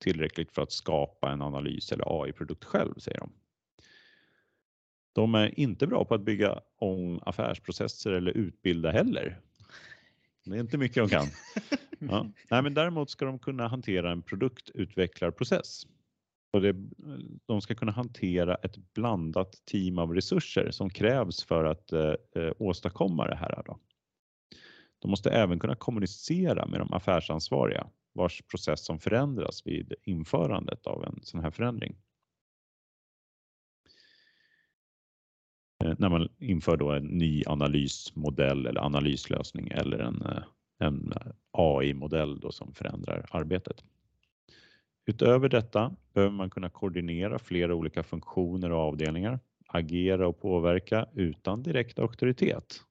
tillräckligt för att skapa en analys eller AI-produkt själv, säger de. De är inte bra på att bygga om affärsprocesser eller utbilda heller. Det är inte mycket de kan. Ja. Nej, men däremot ska de kunna hantera en produktutvecklarprocess. Och det, de ska kunna hantera ett blandat team av resurser som krävs för att eh, eh åstadkomma det här. Då. De måste även kunna kommunicera med de affärsansvariga vars process som förändras vid införandet av en sån här förändring. Eh, när man inför då en ny analysmodell eller analyslösning eller en, eh, en eh, AI-modell då som förändrar arbetet. Utöver detta behöver man kunna koordinera flera olika funktioner och avdelningar, agera och påverka utan direkt auktoritet.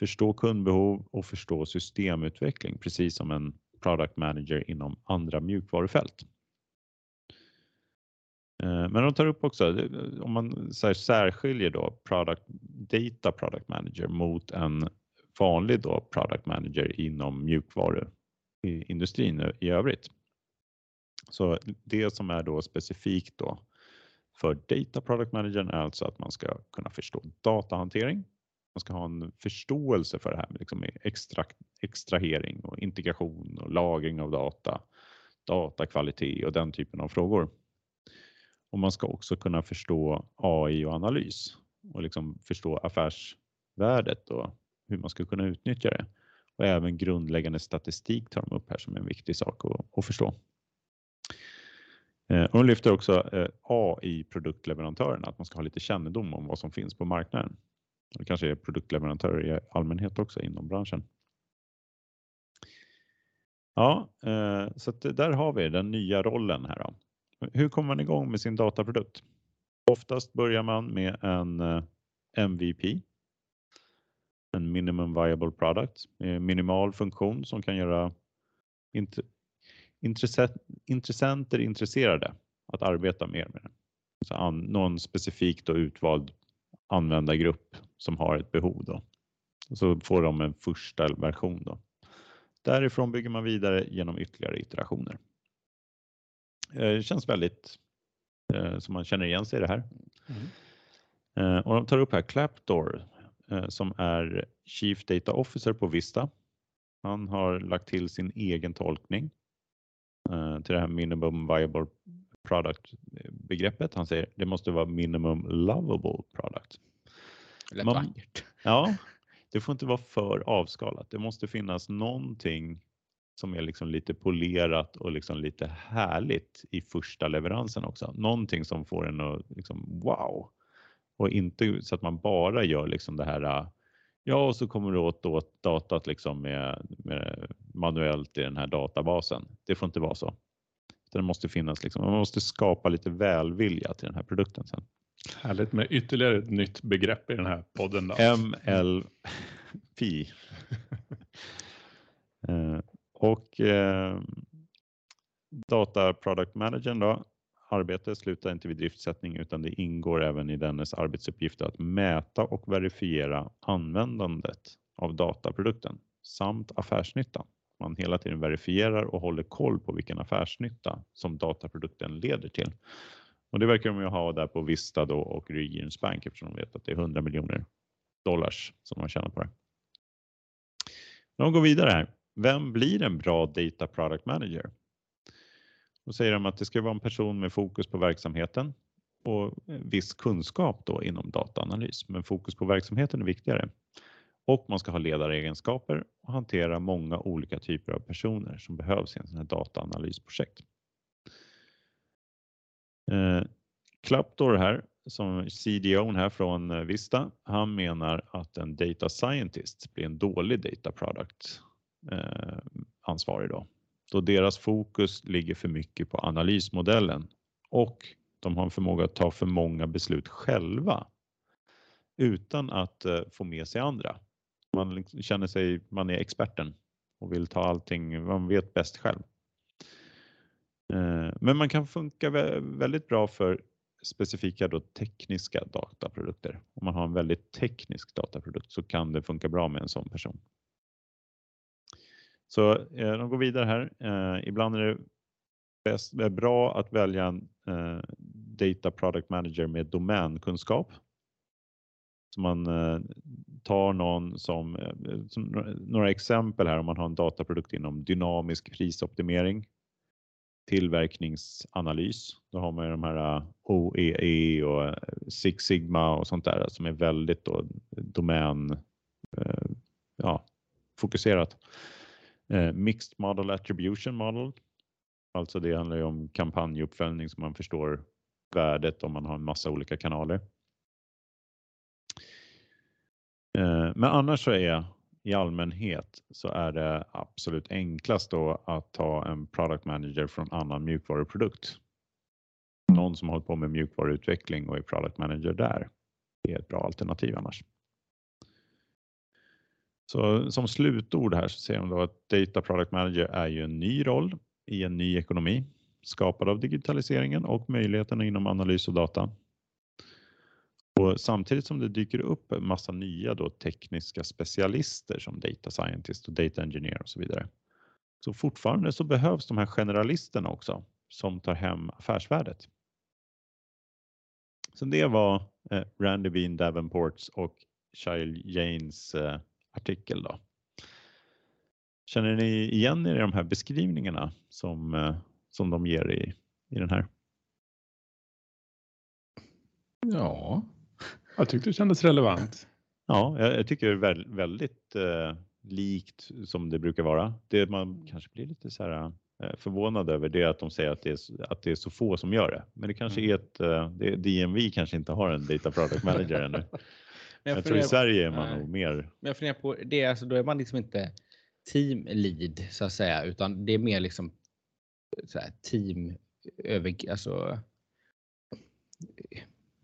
Förstå kundbehov och förstå systemutveckling, precis som en product manager inom andra mjukvarufält. Eh, men de tar upp också, eh, om man särskiljer då product, data product manager mot en vanlig då product manager inom mjukvaruindustrin i övrigt. Så det som är då specifikt då för data product managern är alltså att man ska kunna förstå datahantering, man ska ha en förståelse för det här med, liksom extrakt, extrahering och integration och lagring av data, datakvalitet och den typen av frågor. Och man ska också kunna förstå AI och analys och liksom förstå affärsvärdet och hur man ska kunna utnyttja det. Och även grundläggande statistik tar de upp här som en viktig sak att, att förstå. Eh, de lyfter också eh, AI-produktleverantörerna, att man ska ha lite kännedom om vad som finns på marknaden. Det kanske är produktleverantörer i allmänhet också inom branschen. Ja, eh, så så där har vi den nya rollen här. Då. Hur kommer man igång med sin dataprodukt? Oftast börjar man med en eh, MVP, en minimum viable product med minimal funktion som kan göra intressenter intresserade att arbeta mer med den. Någon specifikt och utvald användargrupp som har ett behov. Då. Och så får de en första version. Då. Därifrån bygger man vidare genom ytterligare iterationer. Eh, det känns väldigt eh, som man känner igen sig i det här. Mm. Eh, och de tar upp här Clapdoor som är Chief Data Officer på Vista. Han har lagt till sin egen tolkning till det här minimum viable product begreppet. Han säger det måste vara minimum lovable product. Lät Man, vackert. Ja, det får inte vara för avskalat. Det måste finnas någonting som är liksom lite polerat och liksom lite härligt i första leveransen också. Någonting som får en att liksom wow och inte så att man bara gör liksom det här. Ja, och så kommer du åt, åt datat liksom med, med manuellt i den här databasen. Det får inte vara så. Det måste finnas liksom, man måste skapa lite välvilja till den här produkten sen. Härligt med ytterligare ett nytt begrepp i den här podden. Då. MLP. eh, och eh, Data Product Managern då, arbetet slutar inte vid driftsättning utan det ingår även i dennes arbetsuppgifter att mäta och verifiera användandet av dataprodukten samt affärsnyttan. Man hela tiden verifierar och håller koll på vilken affärsnytta som dataprodukten leder till. Och det verkar de ju ha där på Vista då och Regions Bank eftersom de vet att det är 100 miljoner dollars som de tjänar på det. De går vidare här. Vem blir en bra Data Product Manager? Då säger de att det ska vara en person med fokus på verksamheten och viss kunskap då inom dataanalys. Men fokus på verksamheten är viktigare. Och man ska ha ledaregenskaper och hantera många olika typer av personer som behövs i en sån här dataanalysprojekt. Eh, Klaptor här, som CDO här från eh, Vista, han menar att en data scientist blir en dålig data product eh, ansvarig då. Då deras fokus ligger för mycket på analysmodellen och de har en förmåga att ta för många beslut själva utan att eh, få med sig andra. Man liksom känner sig, man är experten och vill ta allting, man vet bäst själv. Eh, men man kan funka väldigt bra för specifika då tekniska dataprodukter. Om man har en väldigt teknisk dataprodukt så kan det funka bra med en sån person. Så eh, de går vidare här. Eh, ibland är det bäst, är bra att välja en eh, Data Product Manager med domänkunskap. Så man eh, tar någon som, som, några exempel här om man har en dataprodukt inom dynamisk prisoptimering tillverkningsanalys. Då har man ju de här äh, OEE och äh, Six Sigma och sånt där som är väldigt då domän äh, ja, fokuserat. Mixed Model Attribution Model. Alltså det handlar ju om kampanjuppföljning så man förstår värdet om man har en massa olika kanaler. Men annars så är i allmänhet så är det absolut enklast då att ta en product manager från annan mjukvaruprodukt. Någon som håller på med mjukvaruutveckling och är product manager där. Det är ett bra alternativ annars. Så som slutord här så säger de då att Data Product Manager är ju en ny roll i en ny ekonomi skapad av digitaliseringen och möjligheterna inom analys och data. Och samtidigt som det dyker upp en massa nya då tekniska specialister som data scientist och data engineer och så vidare. Så fortfarande så behövs de här generalisterna också som tar hem affärsvärdet. Så det var eh, Randy Bean Davenports och Child Janes eh, artikel då. Känner ni igen er i de här beskrivningarna som, eh, som de ger i, i den här? Ja, jag tyckte det kändes relevant. Ja, jag, jag tycker det är väldigt eh, likt som det brukar vara. Det man kanske blir lite så här eh, förvånad över det är att de säger att det är, att det är så få som gör det. Men det kanske mm. är ett, eh, det, DMV kanske inte har en data product manager ännu. jag, jag tror i Sverige är man nej. nog mer. Men jag funderar på det, alltså, då är man liksom inte team lead så att säga, utan det är mer liksom så här, team över, alltså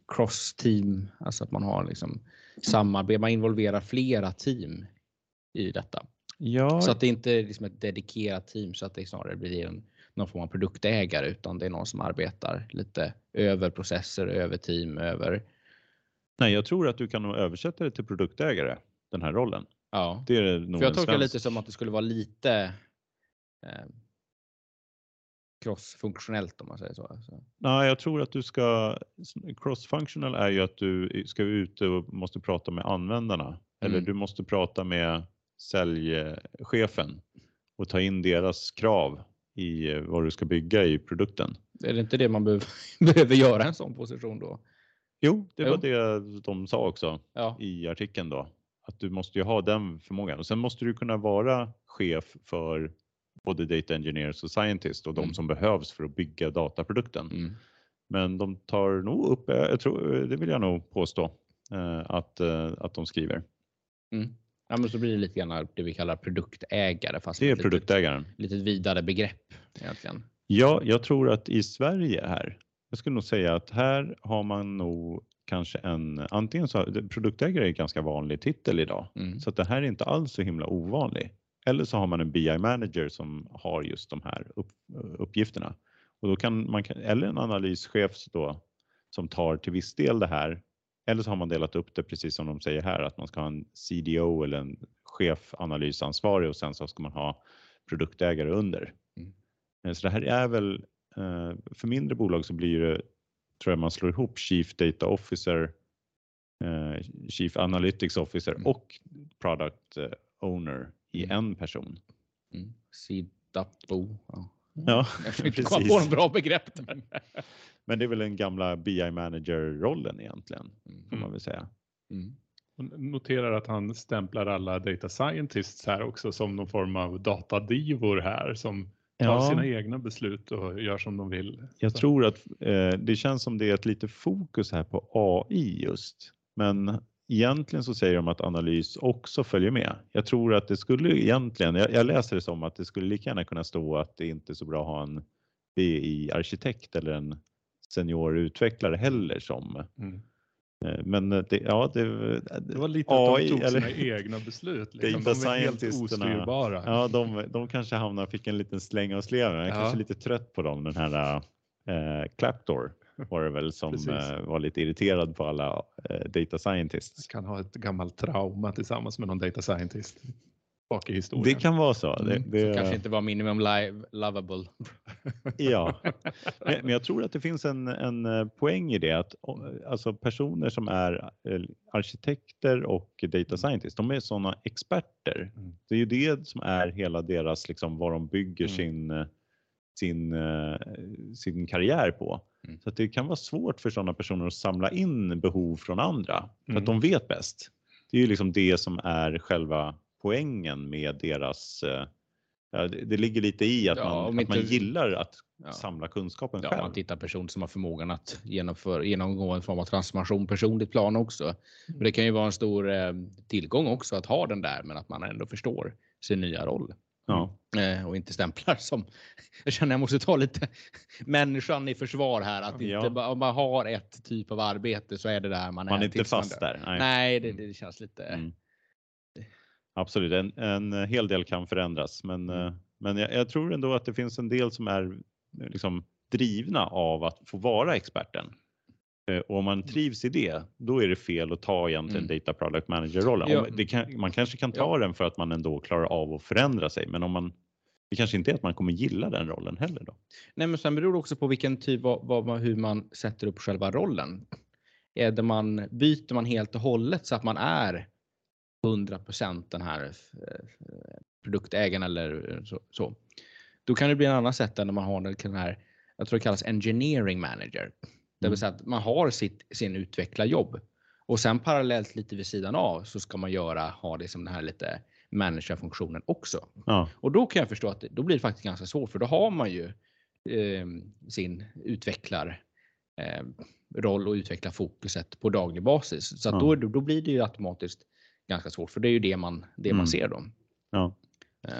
cross team, alltså att man har liksom samarbete, man involverar flera team i detta. Ja. Så att det inte är liksom ett dedikerat team så att det snarare blir en, någon form av produktägare utan det är någon som arbetar lite över processer, över team, över. Nej, jag tror att du kan nog översätta det till produktägare, den här rollen. Ja, det är nog För jag tolkar svensk... lite som att det skulle vara lite eh, cross-funktionellt om man säger så. så. Nej, jag tror att du ska, cross-functional är ju att du ska ut och måste prata med användarna mm. eller du måste prata med säljchefen och ta in deras krav i vad du ska bygga i produkten. Är det inte det man behöver, behöver göra en sån position då? Jo, det var det de sa också ja. i artikeln då. Att du måste ju ha den förmågan och sen måste du kunna vara chef för både data engineers och scientists och de mm. som behövs för att bygga dataprodukten. Mm. Men de tar nog upp, eh, jag tror, eh, det vill jag nog påstå, eh, att, att de skriver. Mm. Ja, men så blir det lite grann det vi kallar produktägare. Fast det är produktägaren. Litet, litet vidare begrepp egentligen. Ja, jag tror att i Sverige här, jag skulle nog säga att här har man nog kanske en, antingen så, produktägare är en ganska vanlig titel idag, mm. så att det här är inte alls så himla ovanlig. Eller så har man en BI manager som har just de här upp, uppgifterna. Och då kan man, eller en analyschef då, som tar till viss del det här. Eller så har man delat upp det precis som de säger här att man ska ha en CDO eller en chef analysansvarig och sen så ska man ha produktägare under. Mm. Eh, så det här är väl, eh, för mindre bolag så blir det tror jag man slår ihop Chief Data Officer, eh, Chief Analytics Officer mm. och Product eh, Owner i mm. en person. Mm. CDAPO. Ja. Ja, jag inte komma på något bra begrepp där. Men det är väl den gamla BI manager-rollen egentligen, får man väl säga. Mm. Noterar att han stämplar alla data scientists här också som någon form av datadivor här som tar ja. sina egna beslut och gör som de vill. Jag Så. tror att eh, det känns som det är ett lite fokus här på AI just. Men egentligen så säger de att analys också följer med. Jag tror att det skulle egentligen, jag, jag läser det som att det skulle lika gärna kunna stå att det inte är så bra att ha en BI-arkitekt eller en senior utvecklare heller som mm. Eh, men det, ja, det, det var lite AI, att de tog eller, sina egna beslut. Liksom. De är helt ostyrbara. Ja, de, de kanske hamnar, fick en liten släng av sleven. Jag är ja. kanske lite trött på dem, den här äh, Clapdoor var det väl som äh, var lite irriterad på alla äh, data scientists. Kan ha ett gammalt trauma tillsammans med någon data scientist bak i historien. Det kan vara så. Det, mm. det... kanske inte var minimum live, lovable. ja, men jag tror att det finns en, en eh, poäng i det att alltså personer som är eh, arkitekter och data mm. scientists, de är sådana experter. Mm. Det är ju det som är hela deras, liksom vad de bygger mm. sin, eh, sin, sin karriär på. Mm. Så att det kan vara svårt för sådana personer att samla in behov från andra för att mm. de vet bäst. Det är ju liksom det som är själva poängen med deras eh, Ja, det, det, ligger lite i att, ja, man, att man gillar att ja. samla kunskapen ja, själv. Man tittar person som har förmågan att genomföra, genomgå en form av transformation personligt plan också. Men mm. det kan ju vara en stor eh, tillgång också att ha den där, men att man ändå förstår sin nya roll. Ja. Eh, och inte stämplar som, jag känner jag måste ta lite människan i försvar här. Att inte, om man har ett typ av arbete så är det där man, man är. Man är inte fast där. Nej, Nej det, det, känns lite. Mm. Absolut, en, en hel del kan förändras, men, mm. Eh, men jag, jag, tror ändå att det finns en del som är liksom drivna av att få vara experten. Eh, och om man mm. trivs i det, då är det fel att ta egentligen mm. Data Product Manager-rollen. Ja. man kanske kan ta ja. den för att man ändå klarar av att förändra sig, men om man det kanske inte är att man kommer gilla den rollen heller då. Nej, men sen beror det också på vilken typ av vad, hur man sätter upp själva rollen. Är det man byter man helt och hållet så att man är 100 den här eh, produktägaren eller så, så, Då kan det bli en annan sätt än när man har den här, jag tror det kallas engineering manager. Det vill mm. säga att man har sitt, sin utvecklarjobb och sen parallellt lite vid sidan av så ska man göra, ha det som den här lite managerfunktionen också. Ja. Och då kan jag förstå att det, då blir det faktiskt ganska svårt för då har man ju eh, sin utvecklar eh, roll och utveckla fokuset på daglig basis. Så ja. då, då blir det ju automatiskt ganska svårt för det är ju det man, det mm. man ser då. Ja.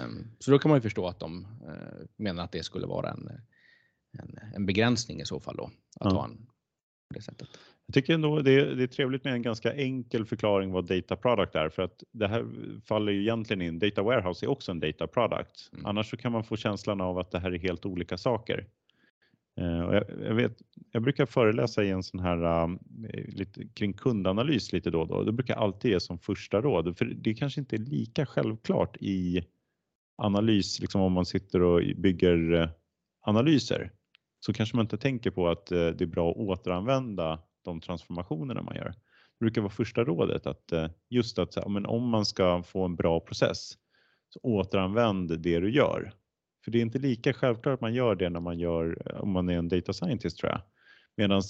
Um, så då kan man ju förstå att de uh, menar att det skulle vara en, en, en, begränsning i så fall då. Att ja. ha en, på det sättet. Jag tycker ändå det är, det är trevligt med en ganska enkel förklaring vad data product är för att det här faller ju egentligen in. Data warehouse är också en data product. Mm. Annars så kan man få känslan av att det här är helt olika saker. Eh, jag, jag, vet, jag brukar föreläsa i en sån här um, lite, kring kundanalys lite då och då. Det brukar jag alltid ge som första råd, för det kanske inte är lika självklart i analys, liksom om man sitter och bygger uh, analyser, så kanske man inte tänker på att eh, det är bra att återanvända de transformationerna man gör. Det brukar vara första rådet att eh, just att men om man ska få en bra process, så återanvänd det du gör för det är inte lika självklart att man gör det när man gör, eh, om man är en data scientist tror jag. Medan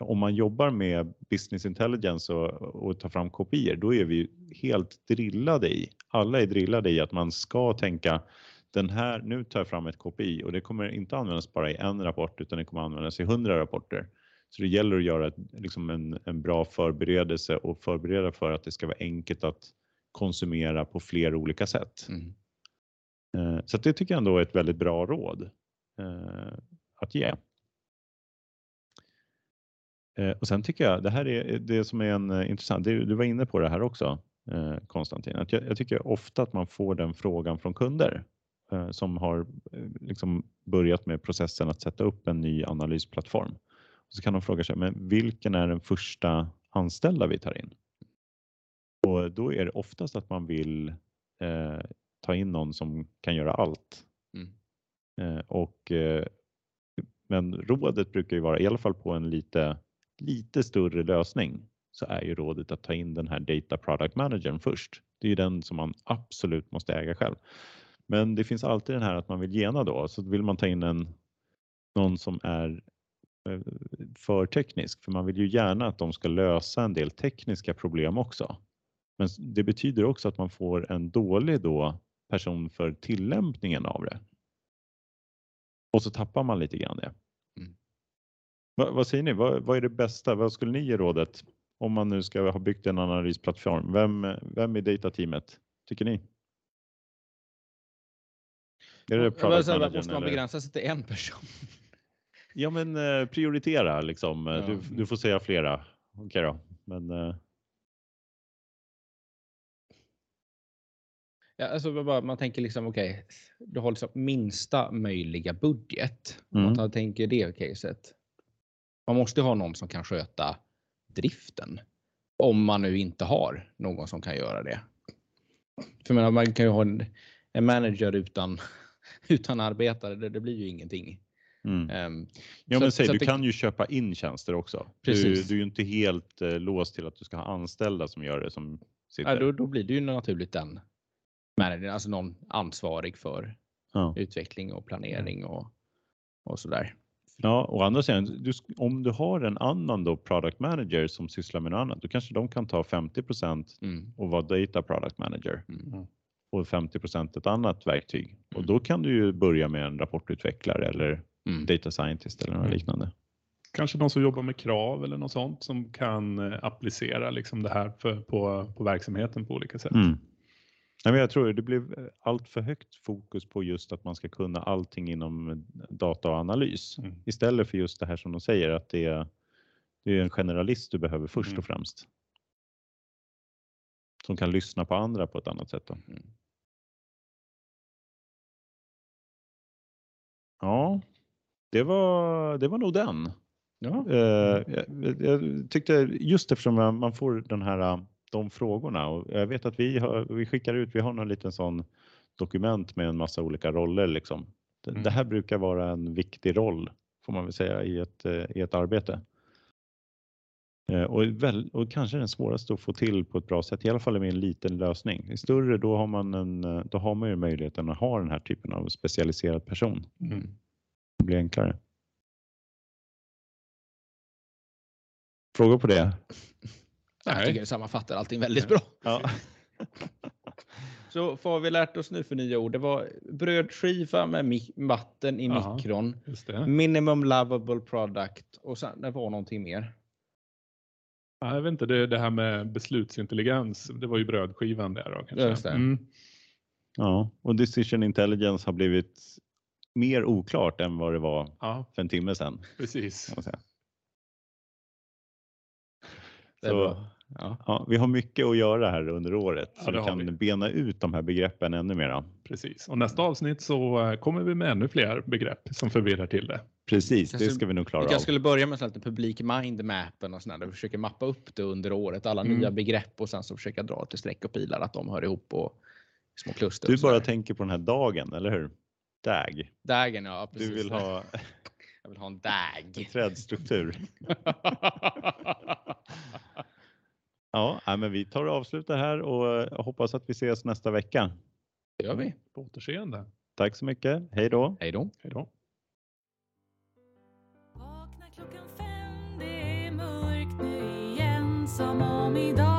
om man jobbar med business intelligence och, och tar fram kopior, då är vi helt drillade i, alla är drillade i att man ska tänka den här, nu tar jag fram ett KPI och det kommer inte användas bara i en rapport utan det kommer användas i hundra rapporter. Så det gäller att göra ett, liksom en, en bra förberedelse och förbereda för att det ska vara enkelt att konsumera på flera olika sätt. Mm. Eh, så det tycker jag ändå är ett väldigt bra råd eh, att ge. Eh, och sen tycker jag, det här är det som är en intressant, du var inne på det här också Konstantin, att jag, jag tycker ofta att man får den frågan från kunder som har liksom börjat med processen att sätta upp en ny analysplattform. Och så kan de fråga sig, men vilken är den första anställda vi tar in? Och då är det oftast att man vill ta in någon som kan göra allt. Mm. Eh, och eh, Men rådet brukar ju vara, i alla fall på en lite, lite större lösning, så är ju rådet att ta in den här Data Product Managern först. Det är ju den som man absolut måste äga själv. Men det finns alltid den här att man vill gena då, så vill man ta in en, någon som är eh, för teknisk, för man vill ju gärna att de ska lösa en del tekniska problem också. Men det betyder också att man får en dålig då person för tillämpningen av det. Och så tappar man lite grann det. Mm. Vad, vad, säger ni? Vad, vad, är det bästa? Vad skulle ni ge rådet om man nu ska ha byggt en analysplattform? Vem, vem är datateamet tycker ni? Är det product måste man begränsa sig till en person? Ja, men eh, prioritera liksom. Ja. Du, du, får säga flera. Okej okay då, men. Eh... Ja, alltså man tänker liksom okej, okay, du har liksom minsta möjliga budget. Mm. Man tänker det caset. Man måste ha någon som kan sköta driften. Om man nu inte har någon som kan göra det. För man kan ju ha en, en manager utan, utan arbetare, det, det blir ju ingenting. Mm. Um, ja, men säg, du det... kan ju köpa in tjänster också. Precis. Du, du är ju inte helt uh, låst till att du ska ha anställda som gör det som sitter. Ja, då, då blir det ju naturligt den manager, alltså någon ansvarig för ja. utveckling och planering och, och sådär. Ja, och andra sidan, du, om du har en annan då product manager som sysslar med något annat, då kanske de kan ta 50 mm. och vara data product manager mm. Och 50 ett annat verktyg. Mm. Och då kan du ju börja med en rapportutvecklare eller mm. data scientist eller något mm. liknande. Kanske någon som jobbar med krav eller något sånt som kan eh, applicera liksom det här för, på, på verksamheten på olika sätt. Mm. Nej, men jag tror det blev eh, allt för högt fokus på just att man ska kunna allting inom eh, data och analys mm. istället för just det här som de säger att det är, det är en generalist du behöver först mm. och främst. Som kan lyssna på andra på ett annat sätt. Mm. Ja, det var, det var nog den. Ja. Uh, jag, jag, tyckte just eftersom man får den här de frågorna och jag vet att vi, har, vi skickar ut, vi har någon liten sån dokument med en massa olika roller liksom. Det, mm. det här brukar vara en viktig roll får man väl säga i ett, eh, i ett arbete. Eh, och, väl, och kanske den svåraste att få till på ett bra sätt, i alla fall med en liten lösning. I större då har man, en, eh, då har man ju möjligheten att ha den här typen av specialiserad person. Mm. Det blir enklare. Frågor på det? Jag tycker det sammanfattar allting väldigt bra. Ja. Så vad har vi lärt oss nu för nya ord? Det var brödskiva med vatten i Aha, mikron. Minimum lovable product och sen det var någonting mer. Jag vet inte, det, det, här med beslutsintelligens. Det var ju brödskivan där då kanske. Just det. Mm. Ja, och decision intelligence har blivit mer oklart än vad det var ja. för en timme sedan. Precis. Så, ja. ja. vi har mycket att göra här under året ja, så vi kan vi. bena ut de här begreppen ännu mera. Precis, och nästa avsnitt så eh, kommer vi med ännu fler begrepp som förvirrar till det. Precis, det ska vi nog klara vi av. Jag skulle börja med en publik mindmappen och sådär, där vi försöker mappa upp det under året, alla mm. nya begrepp och sen så försöka dra till streck och pilar att de hör ihop och små kluster. Du bara tänker på den här dagen, eller hur? DAG. Dagen, ja precis. Du vill ha Jag vill ha en DAG. En trädstruktur. Ja, men vi tar och avslutar här och eh, hoppas att vi ses nästa vecka. Det gör vi. På återseende. Tack så mycket. Hej då. Hej då. Hej då. Vakna klockan fem, det är mörkt nu igen som om idag